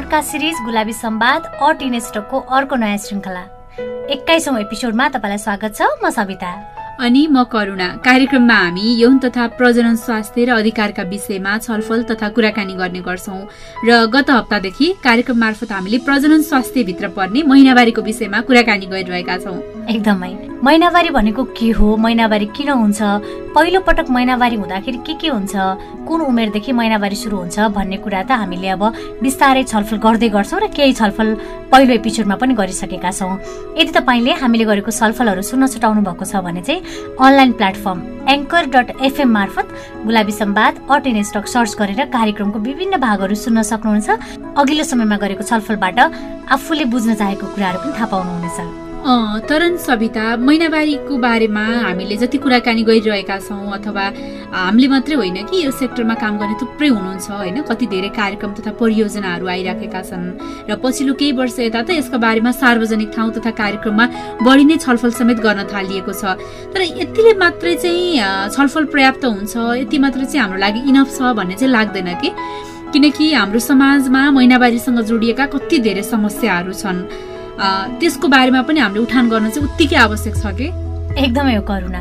Podcast series गुलाबी सम्वाद अ अर्को नयाँ श्रृङ्खला। एक्काइसौँ एपिसोडमा तपाईँलाई स्वागत छ म सविता। अनि म करुणा। कार्यक्रममा हामी यौन तथा प्रजनन स्वास्थ्य र अधिकारका विषयमा छलफल तथा कुराकानी गर्ने गर्छौँ। र गत हप्तादेखि कार्यक्रम मार्फत हामीले प्रजनन स्वास्थ्यभित्र पर्ने महिनावारीको विषयमा कुराकानी गरिरहेका छौँ। एकदमै। महिनावारी भनेको के हो? महिनावारी किन हुन्छ? पहिलो पटक महिनावारी हुँदाखेरि के के हुन्छ? कुन उमेरदेखि महिनावारी सुरु हुन्छ भन्ने कुरा त हामीले अब बिस्तारै छलफल गर्दै गर्छौँ र केही छलफल पहिलो एपिसोडमा पनि गरिसकेका छौँ। यदि तपाईँले हामीले गरेको छलफलहरू सुन्न छुटाउनु भएको छ भने चाहिँ online platform Anchor dot FM मार्फत गुलाबी सम्वाद अटेन स्टक सर्च गरेर कार्यक्रमको विभिन्न भागहरू सुन्न सक्नुहुनेछ। अघिल्लो समयमा गरेको छलफलबाट आफूले बुझ्न चाहेको कुराहरू पनि थाहा पाउनुहुनेछ। तरन सविता महिनावारीको बारेमा हामीले जति कुराकानी गरिरहेका छौँ अथवा हामीले मात्रै होइन कि यो सेक्टरमा काम गर्ने थुप्रै हुनुहुन्छ होइन? कति धेरै कार्यक्रम तथा परियोजनाहरू आइराखेका छन् र पछिल्लो केही वर्ष यता त यसको बारेमा सार्वजनिक ठाउँ तथा कार्यक्रममा बढी नै छलफल समेत गर्न थालिएको छ। तर यतिले मात्रै चाहिँ छलफल पर्याप्त हुन्छ यति मात्रै चाहिँ हाम्रो लागि इनफ छ भन्ने चाहिँ लाग्दैन कि? किनकि हाम्रो समाजमा महिनावारीसँग जोडिएका कति धेरै समस्याहरू छन्। त्यसको बारेमा पनि हामीले उठान गर्न चाहिँ उत्तिकै आवश्यक छ कि? एकदमै हो करुणा।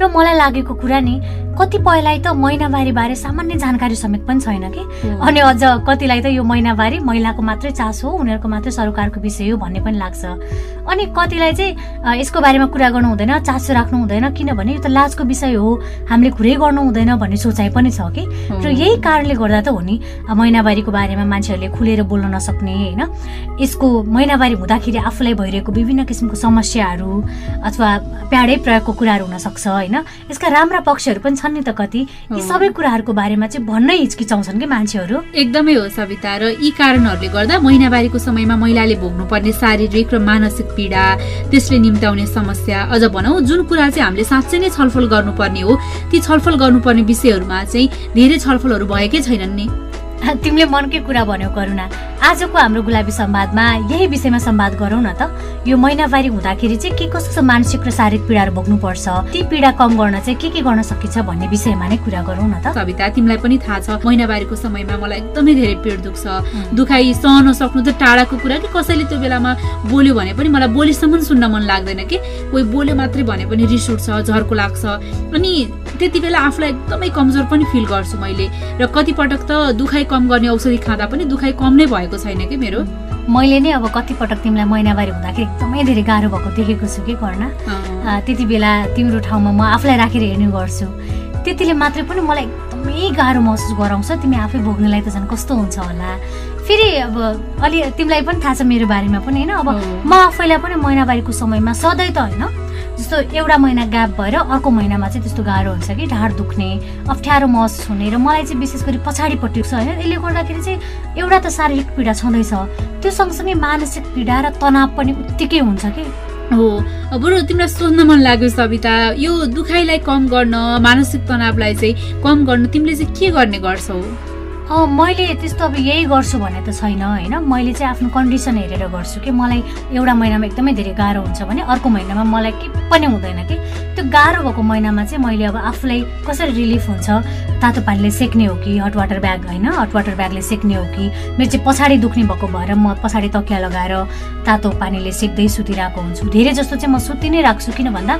र मलाई लागेको कुरा नि कतिपयलाई त महिनावारी बारे सामान्य जानकारी समेत पनि छैन कि? अनि अझ कतिलाई त यो महिनावारी महिलाको मात्रै चासो हो उनीहरूको मात्रै सरकारको विषय हो भन्ने पनि लाग्छ। अनि कतिलाई चाहिँ यसको बारेमा कुरा गर्नु हुँदैन चासो राख्नु हुँदैन किनभने यो त लाजको विषय हो हामीले कुरै गर्नु हुँदैन भन्ने सोचाइ पनि छ कि? र यही कारणले गर्दा त हो नि महिनावारीको बारेमा मान्छेहरूले खुलेर बोल्न नसक्ने होइन? यसको महिनावारी हुँदाखेरि आफूलाई भइरहेको विभिन्न किसिमको समस्याहरू अथवा प्याडै प्रयोगको कुराहरू हुनसक्छ होइन? यसका राम्रा पक्षहरू पनि छन् नि त कति। यी सबै कुराहरूको बारेमा चाहिँ भन्नै हिचकिचाउँछन् कि मान्छेहरू? एकदमै हो सविता र यी कारणहरूले गर्दा महिनावारीको समयमा महिलाले भोग्नुपर्ने शारीरिक र मानसिक पीडा त्यसले निम्ताउने समस्या अझ भनौँ जुन कुरा चाहिँ हामीले साँच्चै नै छलफल गर्नुपर्ने हो ती छलफल गर्नुपर्ने विषयहरूमा चाहिँ धेरै छलफलहरू भएकै छैनन् नि। तिमीले मनकै कुरा भन्यौ करुणा। आजको हाम्रो गुलाबी संवादमा यही विषयमा संवाद गरौँ न त। यो महिनावारी हुँदाखेरि चाहिँ के कस्तो मानसिक र शारीरिक पीडाहरू भोग्नुपर्छ? ती पीडा कम गर्न चाहिँ के के गर्न सकिन्छ भन्ने विषयमा नै कुरा गरौँ न त। कविता तिमीलाई पनि थाहा छ महिनावारीको समयमा मलाई एकदमै धेरै पेट दुख्छ। दुखाइ सहन सक्नु त टाढाको कुरा कि कसैले त्यो बेलामा बोल्यो भने पनि मलाई बोलीसम्म सुन्न मन लाग्दैन कि? कोही बोल्यो मात्रै भने पनि रिस उठ्छ झर्को लाग्छ। अनि त्यति बेला आफूलाई एकदमै कमजोर पनि फिल गर्छु मैले। र कतिपटक त दुखाइ कम गर्ने औषधि खाँदा पनि दुखाइ कम नै भएको छैन कि मेरो? मैले नै अब कतिपटक तिमीलाई महिनावारी हुँदाखेरि एकदमै धेरै गाह्रो भएको देखेको छु कि गर्न त्यति बेला तिम्रो ठाउँमा म आफूलाई राखेर हेर्ने गर्छु। त्यतिले मात्रै पनि मलाई एकदमै गाह्रो महसुस गराउँछ। तिमी आफै भोग्नेलाई त झन् कस्तो हुन्छ होला। फेरि अब अलि तिमीलाई पनि थाहा छ मेरो बारेमा पनि होइन? अब म आफैलाई पनि महिनावारीको समयमा सधैँ त होइन? जस्तो एउटा महिना ग्याप भएर अर्को महिनामा चाहिँ त्यस्तो गाह्रो हुन्छ कि ढाड दुख्ने अप्ठ्यारो महसुस हुने र मलाई चाहिँ विशेष गरी पछाडिपट्टि छ होइन। यसले गर्दाखेरि चाहिँ एउटा त शारीरिक पीडा छँदैछ त्यो सँगसँगै मानसिक पीडा र तनाव पनि उत्तिकै हुन्छ कि? हो। बरु तिमीलाई सोध्न मन लाग्यो सविता यो दुखाइलाई कम गर्न मानसिक तनावलाई चाहिँ कम गर्न तिमीले चाहिँ के गर्ने गर्छौ? मैले त्यस्तो अब यही गर्छु भने त छैन होइन? मैले चाहिँ आफ्नो कन्डिसन हेरेर गर्छु कि मलाई एउटा महिनामा एकदमै धेरै गाह्रो हुन्छ भने अर्को महिनामा मलाई के पनि हुँदैन कि। त्यो गाह्रो भएको महिनामा चाहिँ मैले अब आफूलाई कसरी रिलिफ हुन्छ? तातो पानीले सेक्ने हो कि हट वाटर ब्याग होइन? हट वाटर ब्यागले सेक्ने हो कि? मेरो चाहिँ पछाडि दुख्ने भएको भएर म पछाडि तकिया लगाएर तातो पानीले सेक्दै सुतिरहेको हुन्छु। धेरै जस्तो चाहिँ म सुति नै राख्छु किन भन्दा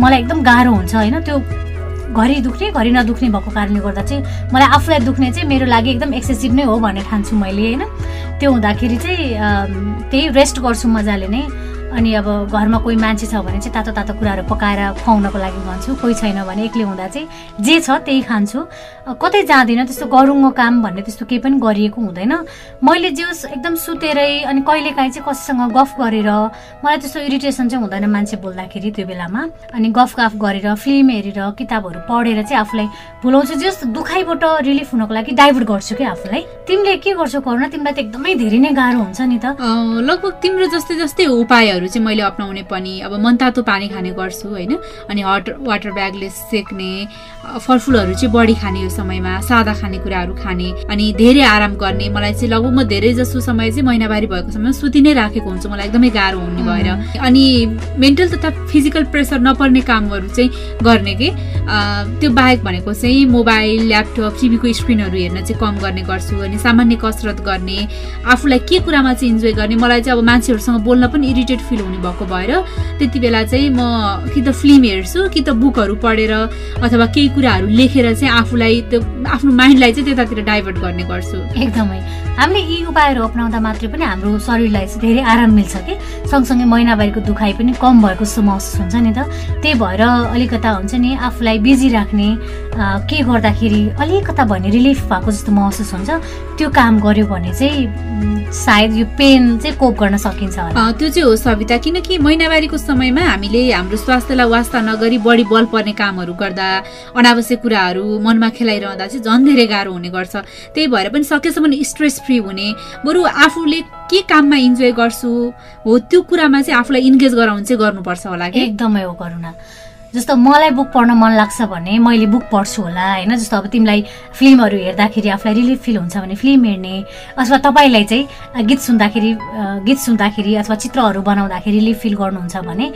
मलाई एकदम गाह्रो हुन्छ होइन? त्यो घरि दुख्ने घरि नदुख्ने भएको कारणले गर्दा चाहिँ मलाई आफूलाई दुख्ने चाहिँ मेरो लागि एकदम एक्सेसिभ नै हो भन्ने ठान्छु मैले होइन? त्यो हुँदाखेरि चाहिँ त्यही रेस्ट गर्छु मजाले नै। अनि अब घरमा कोही मान्छे छ भने चाहिँ तातो तातो कुराहरू पकाएर खुवाउनको लागि भन्छु। कोही छैन भने एक्लै हुँदा चाहिँ जे छ त्यही खान्छु। कतै जाँदिनँ त्यस्तो गरुङ्गो काम भन्ने त्यस्तो केही पनि गरिएको हुँदैन। मैले जे एकदम सुतेरै अनि कहिलेकाहीँ चाहिँ कसैसँग गफ गरेर मलाई त्यस्तो इरिटेसन चाहिँ हुँदैन मान्छे बोल्दाखेरि त्यो बेलामा। अनि गफ गफ गरेर फिल्म हेरेर किताबहरू पढेर चाहिँ आफूलाई भुलाउँछु। जस दुखाइबाट रिलिफ हुनको लागि डाइभर्ट गर्छु कि आफूलाई। तिमीले के गर्छौ करुणा? तिमीलाई त एकदमै धेरै नै गाह्रो हुन्छ नि त। लगभग तिम्रो जस्तै जस्तै उपायहरू टेक्निकहरू चाहिँ मैले अप्नाउने पनि अब मनतातो पानी खाने गर्छु होइन? अनि हट वाटर ब्यागले सेक्ने फलफुलहरू चाहिँ बढी खाने यो समयमा सादा खानेकुराहरू खाने अनि धेरै आराम गर्ने मलाई चाहिँ लगभग म धेरै जसो समय चाहिँ महिनावारी भएको समयमा सुति नै राखेको हुन्छु मलाई एकदमै गाह्रो हुने भएर। अनि मेन्टल तथा फिजिकल प्रेसर नपर्ने कामहरू चाहिँ गर्ने के? त्यो बाहेक भनेको चाहिँ मोबाइल ल्यापटप टिभीको स्क्रिनहरू हेर्न चाहिँ कम गर्ने गर्छु अनि सामान्य कसरत गर्ने आफूलाई के कुरामा चाहिँ इन्जोय गर्ने मलाई चाहिँ अब मान्छेहरूसँग बोल्न पनि इरिटेट फिल हुने भएको भएर त्यति बेला चाहिँ म कि त फिल्म हेर्छु कि त बुकहरू पढेर अथवा केही कुराहरू लेखेर चाहिँ आफूलाई त्यो आफ्नो माइन्डलाई चाहिँ त्यतातिर डाइभर्ट गर्ने गर्छु। एकदमै। हामीले यी उपायहरू अप्नाउँदा मात्रै पनि हाम्रो शरीरलाई चाहिँ धेरै आराम मिल्छ कि सँगसँगै महिनावारीको दुखाइ पनि कम भएको जस्तो महसुस हुन्छ नि त। त्यही भएर अलिकता हुन्छ नि आफूलाई बिजी राख्ने के गर्दाखेरि अलिकता भने रिलिफ भएको जस्तो महसुस हुन्छ। त्यो काम गर्यो भने चाहिँ सायद यो पेन चाहिँ कोप गर्न सकिन्छ त्यो चाहिँ हो सविता किनकि महिनावारीको समयमा हामीले हाम्रो स्वास्थ्यलाई वास्ता नगरी बढी बल पर्ने कामहरू गर्दा अनावश्यक कुराहरू मनमा खेलाइरहँदा चाहिँ झन् धेरै गाह्रो हुने गर्छ। त्यही भएर पनि सकेसम्म स्ट्रेस फ्री हुने। बरु आफूले के काममा इन्जोय गर्छु? हो त्यो कुरामा चाहिँ आफूलाई इन्गेज गराउनु चाहिँ गर्नुपर्छ होला कि? एकदमै हो करुणा। जस्तो मलाई बुक पढ्न मन लाग्छ भने मैले बुक पढ्छु होला होइन? जस्तो अब तिमीलाई फिल्महरू हेर्दाखेरि आफूलाई रिलिफ फिल हुन्छ भने फिल्म हेर्ने अथवा तपाईँलाई चाहिँ गीत सुन्दाखेरि गीत सुन्दाखेरि अथवा चित्रहरू बनाउँदाखेरि रिलिफ फिल गर्नुहुन्छ भने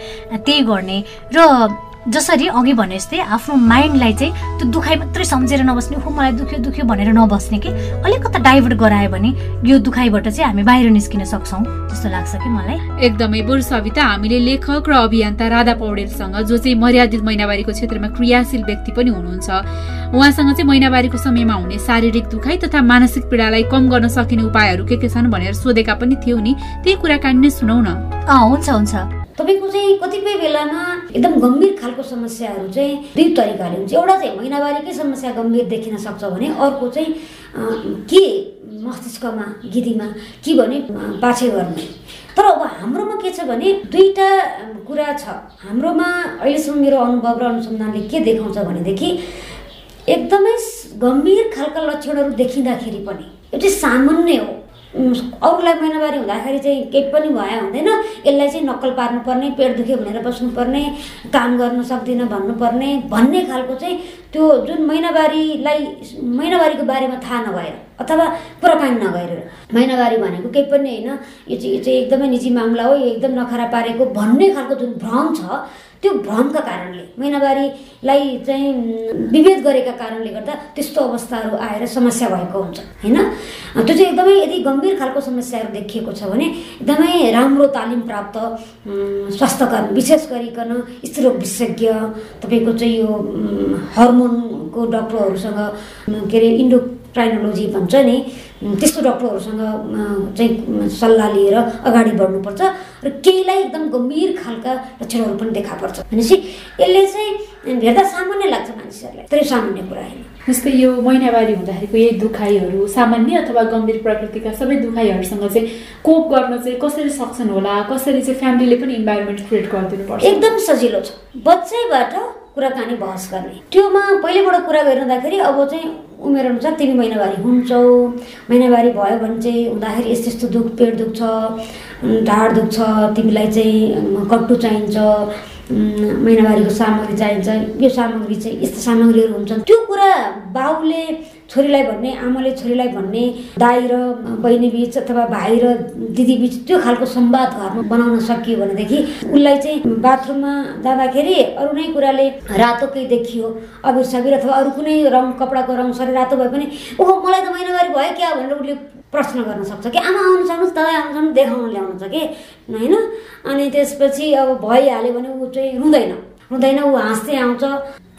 त्यही गर्ने। र जसरी अघि भने जस्तै आफ्नो माइन्डलाई चाहिँ त्यो दुखाइ मात्रै सम्झेर नबस्ने हो मलाई दुख्यो दुख्यो भनेर नबस्ने कि अलिकता डाइभर्ट गरायो भने यो दुखाइबाट चाहिँ हामी बाहिर निस्किन सक्छौँ जस्तो लाग्छ कि मलाई? एकदमै बरु सविता हामीले लेखक र अभियन्ता राधा पौडेलसँग जो चाहिँ मर्यादित महिनावारीको क्षेत्रमा क्रियाशील व्यक्ति पनि हुनुहुन्छ उहाँसँग चाहिँ महिनावारीको समयमा हुने शारीरिक दुखाइ तथा मानसिक पीडालाई कम गर्न सकिने उपायहरू के के छन् भनेर सोधेका पनि थियो नि। त्यही कुराकानी नै सुनौ न। हुन्छ हुन्छ। तपाईँको चाहिँ कतिपय बेलामा एकदम गम्भीर खालको समस्याहरू चाहिँ दुई तरिकाले हुन्छ। एउटा चाहिँ महिनावारीकै समस्या गम्भीर देखिन सक्छ भने अर्को चाहिँ के मस्तिष्कमा गिदीमा के भने पाछे गर्ने तर अब हाम्रोमा के छ भने दुईवटा कुरा छ। हाम्रोमा अहिलेसम्म मेरो अनुभव र अनुसन्धानले के देखाउँछ भनेदेखि एकदमै गम्भीर खालका लक्षणहरू देखिँदाखेरि पनि एउटा सामान्य हो। अरूलाई महिनावारी हुँदाखेरि चाहिँ केही पनि भयो हुँदैन। यसलाई चाहिँ नक्कल पार्नुपर्ने पेट दुख्यो भनेर बस्नुपर्ने काम गर्न सक्दिनँ भन्नुपर्ने भन्ने खालको चाहिँ त्यो जुन महिनावारीलाई महिनावारीको बारेमा थाहा नभएर अथवा कुराकानी नगरेर। महिनावारी भनेको केही पनि होइन। यो चाहिँ यो चाहिँ एकदमै निजी मामला हो यो एकदम नखरा पारेको भन्ने खालको जुन भ्रम छ त्यो भ्रमका कारणले महिनावारीलाई चाहिँ विभेद गरेका कारणले गर्दा त्यस्तो अवस्थाहरू आएर समस्या भएको हुन्छ होइन? त्यो चाहिँ एकदमै यदि गम्भीर खालको समस्याहरू देखिएको छ भने एकदमै राम्रो तालिम प्राप्त स्वास्थ्यकर्मी विशेष गरिकन स्त्रीरोग विशेषज्ञ तपाईँको चाहिँ यो हर्मोनको डक्टरहरूसँग के अरे इन्डोक्राइनोलोजी भन्छ नि त्यस्तो डक्टरहरूसँग चाहिँ सल्लाह लिएर अगाडि बढ्नुपर्छ र केहीलाई एकदम गम्भीर खालका लक्षणहरू पनि देखा पर्छ भनेपछि यसले चाहिँ हेर्दा सामान्य लाग्छ मानिसहरूलाई तर सामान्य कुरा होइन। जस्तै यो महिनावारी हुँदाखेरिको यही दुखाइहरू सामान्य अथवा गम्भीर प्रकृतिका सबै दुखाइहरूसँग चाहिँ कोप गर्न चाहिँ कसरी सक्छन् होला कसरी चाहिँ फ्यामिलीले पनि इन्भाइरोमेन्ट क्रिएट गरिदिनु पर्छ एकदम सजिलो छ। बच्चैबाट कुराकानी बहस गर्ने। त्योमा पहिलेबाट कुरा गरिरहँदाखेरि अब चाहिँ उमेर अनुसार तिमी महिनावारी हुन्छौ। महिनावारी भयो भने चाहिँ हुँदाखेरि यस्तो यस्तो दुख पेट दुख्छ ढाड दुख्छ तिमीलाई चाहिँ कट्टु चाहिन्छ। महिनावारीको सामग्री चाहिन्छ। यो सामग्री चाहिँ यस्तो सामग्रीहरू हुन्छन्। त्यो कुरा बाउले छोरीलाई भन्ने आमाले छोरीलाई भन्ने दाई र बहिनी बिच अथवा भाइ र दिदी बिच त्यो खालको संवाद घरमा बनाउन सकियो भनेदेखि उसलाई चाहिँ बाथरुममा जाँदाखेरि अरू नै कुराले रातो केही देखियो। अबिर सबिर अथवा अरू कुनै रङ कपडाको रङ सरी रातो भए पनि ओहो मलाई त महिनावारी भयो क्या? भनेर उसले प्रश्न गर्न सक्छ कि आमा आउनु सक्नुहोस् दबाई आउनु देखाउनु ल्याउनु छ कि? होइन? अनि त्यसपछि अब भइहाल्यो भने ऊ चाहिँ रुँदैन। रुँदैन ऊ हाँस्दै आउँछ।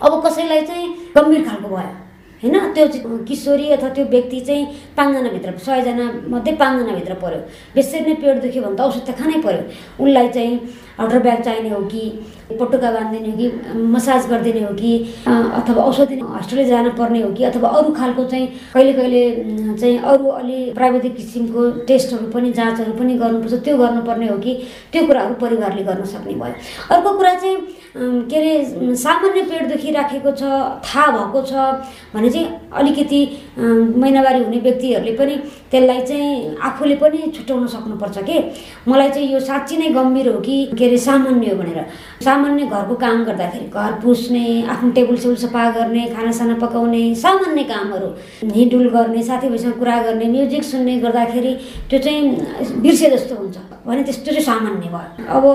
अब कसैलाई चाहिँ गम्भीर खालको भयो। होइन? त्यो किशोरी अथवा त्यो व्यक्ति चाहिँ पाँचजनाभित्र सयजना मध्ये पाँचजनाभित्र पऱ्यो बेसरी नै पेट दुख्यो भने त औषध त खानै पऱ्यो उसलाई चाहिँ हटर ब्याग चाहिने हो कि पटुका बाँधिदिने हो कि मसाज गरिदिने हो कि अथवा औषधि हस्पिटल जान पर्ने हो कि अथवा अरू खालको चाहिँ कहिले कहिले चाहिँ अरू अलि प्राविधिक किसिमको टेस्टहरू पनि जाँचहरू पनि गर्नुपर्छ त्यो गर्नुपर्ने हो कि त्यो कुराहरू परिवारले गर्न सक्ने भयो। अर्को कुरा चाहिँ के अरे सामान्य पेट दुखिराखेको छ थाहा भएको छ भने भने चाहिँ अलिकति महिनावारी हुने व्यक्तिहरूले पनि त्यसलाई चाहिँ आफूले पनि छुट्याउन सक्नुपर्छ कि? मलाई चाहिँ यो साँच्ची नै गम्भीर हो कि के अरे सामान्य हो भनेर। सामान्य घरको काम गर्दाखेरि घर पुस्ने आफ्नो टेबल सेबुल सफा गर्ने खानासाना पकाउने सामान्य कामहरू हिँडुल गर्ने साथीभाइसँग कुरा गर्ने म्युजिक सुन्ने गर्दाखेरि त्यो चाहिँ बिर्से जस्तो हुन्छ। भने त्यस्तो चाहिँ सामान्य भयो। अब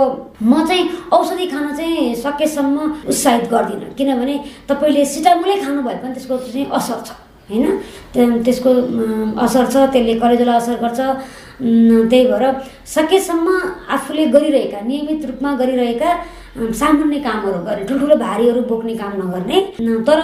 म चाहिँ औषधि खान चाहिँ सकेसम्म उत्साहित गर्दिनँ। किनभने तपाईँले सिटामुलै खानु भए पनि त्यसको चाहिँ असर छ होइन? त्यसको असर छ त्यसले कलेजोलाई असर गर्छ त्यही भएर सकेसम्म आफूले गरिरहेका नियमित रूपमा गरिरहेका सामान्य कामहरू गर्ने ठुल्ठुलो भारीहरू बोक्ने काम नगर्ने तर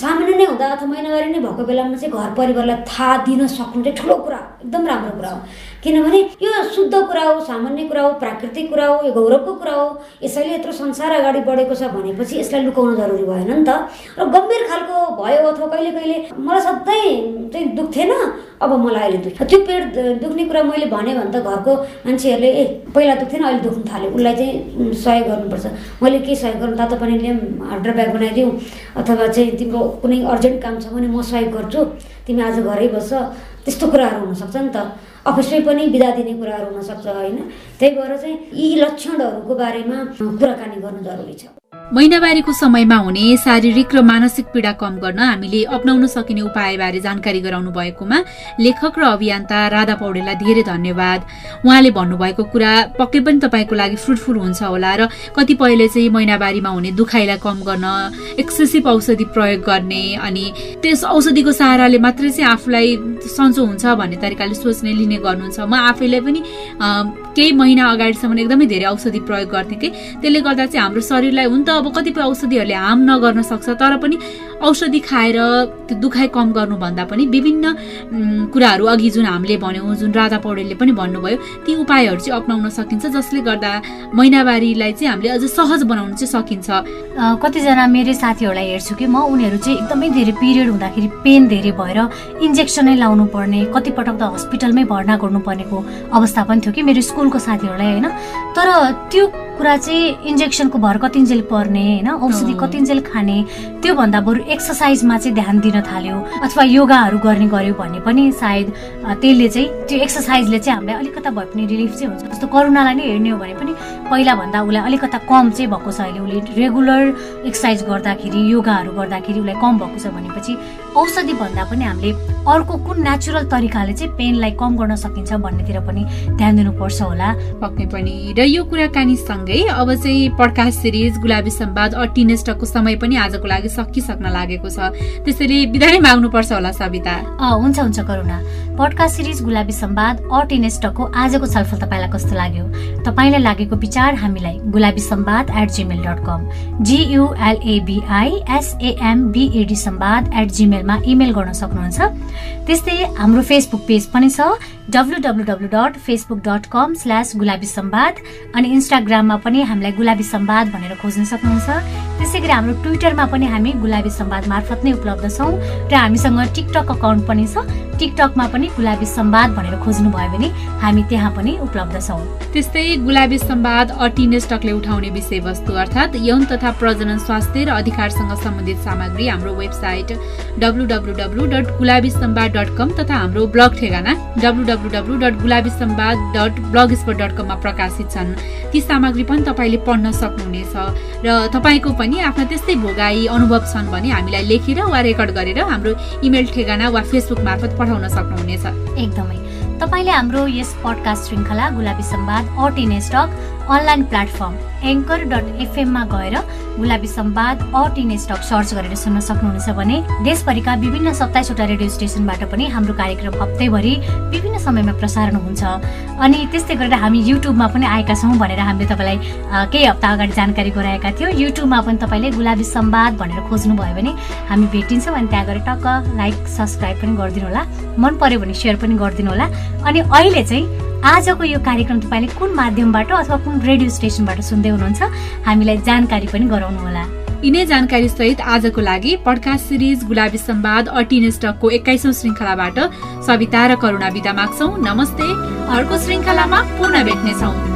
सामान्य नै हुँदा अथवा महिनावारी नै भएको बेलामा चाहिँ घर परिवारलाई थाहा दिन सक्नु चाहिँ ठुलो कुरा एकदम राम्रो कुरा हो। किनभने यो शुद्ध कुरा हो सामान्य कुरा हो प्राकृतिक कुरा हो यो गौरवको कुरा हो यसैले यत्रो संसार अगाडि बढेको छ भनेपछि यसलाई लुकाउनु जरुरी भएन नि त। र गम्भीर खालको भयो अथवा कहिले कहिले मलाई सधैँ चाहिँ दुख्थेन अब मलाई अहिले दुख्छ त्यो पेट दुख्ने कुरा मैले भने भने त घरको मान्छेहरूले ए पहिला दुख्थेन अहिले दुख्नु थाल्यो। उसलाई चाहिँ सहयोग गर्नुपर्छ। मैले के सहयोग गर्नु? तातो पानीले पनि हार्ड ब्याग बनाइदिउँ अथवा चाहिँ तिम्रो कुनै अर्जेन्ट काम छ भने म सहयोग गर्छु। तिमी आज घरै बस्छ त्यस्तो कुराहरू हुनसक्छ नि त। अफिसमै पनि बिदा दिने कुराहरू हुनसक्छ होइन? त्यही भएर चाहिँ यी लक्षणहरूको बारेमा कुराकानी गर्नु जरुरी छ। महिनावारीको समयमा हुने शारीरिक र मानसिक पीडा कम गर्न हामीले अप्नाउन सकिने उपायबारे जानकारी गराउनु भएकोमा लेखक र अभियन्ता राधा पौडेललाई धेरै धन्यवाद। उहाँले भन्नुभएको कुरा पक्कै पनि तपाईँको लागि फ्रुटफुल हुन्छ होला र कतिपयले चाहिँ महिनावारीमा हुने दुखाइलाई कम गर्न एक्सेसिभ औषधि प्रयोग गर्ने अनि त्यस औषधिको सहाराले मात्रै चाहिँ आफूलाई सन्चो हुन्छ भन्ने तरिकाले सोच्ने लिने गर्नुहुन्छ। म आफैलाई पनि केही महिना अगाडिसम्म एकदमै धेरै औषधि प्रयोग गर्थेँ कि त्यसले गर्दा चाहिँ हाम्रो शरीरलाई हुन त अब कतिपय औषधिहरूले हार्म नगर्न सक्छ तर पनि औषधि खाएर त्यो दुखाइ कम गर्नुभन्दा पनि विभिन्न कुराहरू अघि जुन हामीले भन्यौँ जुन राधा पौडेलले पनि भन्नुभयो ती उपायहरू चाहिँ अप्नाउन सकिन्छ जसले गर्दा महिनावारीलाई चाहिँ हामीले अझ सहज बनाउन चाहिँ सकिन्छ। कतिजना मेरै साथीहरूलाई हेर्छु कि म उनीहरू चाहिँ एकदमै धेरै पिरियड हुँदाखेरि पेन धेरै भएर इन्जेक्सनै लाउनु पर्ने कतिपटक त हस्पिटलमै भर्ना गर्नुपर्नेको अवस्था पनि थियो कि मेरो स्कुलको साथीहरूलाई होइन? तर त्यो कुरा चाहिँ इन्जेक्सनको भर कतिन्जेल पर्ने होइन? औषधि कतिन्जेल खाने त्योभन्दा बरु एक्सर्साइजमा चाहिँ ध्यान दिन थाल्यो। अथवा योगाहरू गर्ने गर्यो भने पनि सायद त्यसले चाहिँ त्यो एक्सर्साइजले चाहिँ हामीलाई अलिकता भए पनि रिलिफ चाहिँ हुन्छ। जस्तो करुणालाई नै हेर्ने हो भने पनि पहिलाभन्दा उसलाई अलिकता कम चाहिँ भएको छ अहिले। उसले रेगुलर एक्सर्साइज गर्दाखेरि योगाहरू गर्दाखेरि उसलाई कम भएको छ भनेपछि औषधि भन्दा पनि हामीले अर्को कुन नेचुरल तरिकाले चाहिँ पेनलाई कम गर्न सकिन्छ भन्नेतिर पनि ध्यान दिनुपर्छ होला। पक्कै पनि। र यो कुराकानीसँगै अब चाहिँ पडकास्ट सिरिज गुलाबी सम्वाद अटिनेस्टको समय पनि आजको लागि सकिसक्न लागेको छ। त्यसैले बिदा माग्नुपर्छ होला सविता। हुन्छ हुन्छ करुणा। पडकास्ट सिरिज गुलाबी सम्वाद अटिनेस्टको आजको छलफल तपाईँलाई कस्तो लाग्यो? तपाईँलाई लागेको विचार हामीलाई Gulabi Sambad at Gmail dot com G U L A B I S A M B A D Sambad at जिमेलमा email गर्न सक्नुहुन्छ। त्यस्तै हाम्रो फेसबुक पेज पनि छ W W dot Facebook dot com slash Gulabi Sambad अनि इन्स्टाग्राममा पनि हामीलाई गुलाबी सम्वाद भनेर खोज्न सक्नुहुन्छ। त्यसै गरी हाम्रो ट्विटरमा पनि हामी गुलाबी सम्वाद मार्फत नै उपलब्ध छौँ र हामीसँग टिकटक अकाउन्ट पनि छ। टिकटकमा पनि गुलाबी सम्वाद भनेर खोज्नुभयो भने हामी त्यहाँ पनि उपलब्ध छौँ। त्यस्तै गुलाबी सम्वाद अटिनेस्टकले उठाउने विषयवस्तु अर्थात् यौन तथा प्रजनन स्वास्थ्य र अधिकारसँग सम्बन्धित सामग्री हाम्रो website W dot Gulabi Sambad dot com तथा हाम्रो ब्लग ठेगाना W W dot Gulabi Sambad dot blogspot dot कममा प्रकाशित छन्। ती सामग्री पनि तपाईँले पढ्न सक्नुहुनेछ र तपाईँको पनि आफ्ना त्यस्तै भोगाई अनुभव छन् भने हामीलाई लेखेर वा रेकर्ड गरेर हाम्रो इमेल ठेगाना वा फेसबुक मार्फत पठाउन सक्नुहुनेछ। एकदमै। तपाईँले हाम्रो यस पडकास्ट श्रृङ्खला गुलाबी सम्वाद अट इन स्टक अनलाइन प्लेटफर्म एङ्कर डट एफएममा गएर गुलाबी सम्वाद अट इन स्टक सर्च गरेर सुन्न सक्नुहुनेछ भने देशभरिका विभिन्न सत्ताइसवटा रेडियो स्टेसनबाट पनि हाम्रो कार्यक्रम हप्तैभरि विभिन्न समयमा प्रसारण हुन्छ। अनि त्यस्तै गरेर हामी युट्युबमा पनि आएका छौँ भनेर हामीले तपाईँलाई केही हप्ता अगाडि जानकारी गराएका थियौँ। युट्युबमा पनि तपाईँले गुलाबी सम्वाद भनेर खोज्नुभयो भने हामी भेटिन्छौँ अनि त्यहाँ गएर टक्क लाइक सब्सक्राइब पनि गरिदिनु होला मन पर्यो भने सेयर पनि गरिदिनु होला अनि अहिले चाहिँ आजको यो कार्यक्रम तपाईँले कुन माध्यमबाट अथवा कुन रेडियो स्टेसनबाट सुन्दै हुनुहुन्छ हामीलाई जानकारी पनि गराउनु होला यिनै जानकारी सहित आजको लागि पडकास्ट सिरिज गुलाबी सम्वाद अटिन स्टकको एक्काइसौँ श्रृङ्खलाबाट सविता र करुणा विदा माग्छौ। नमस्ते। अर्को श्रृङ्खलामा पुनः भेट्नेछौँ।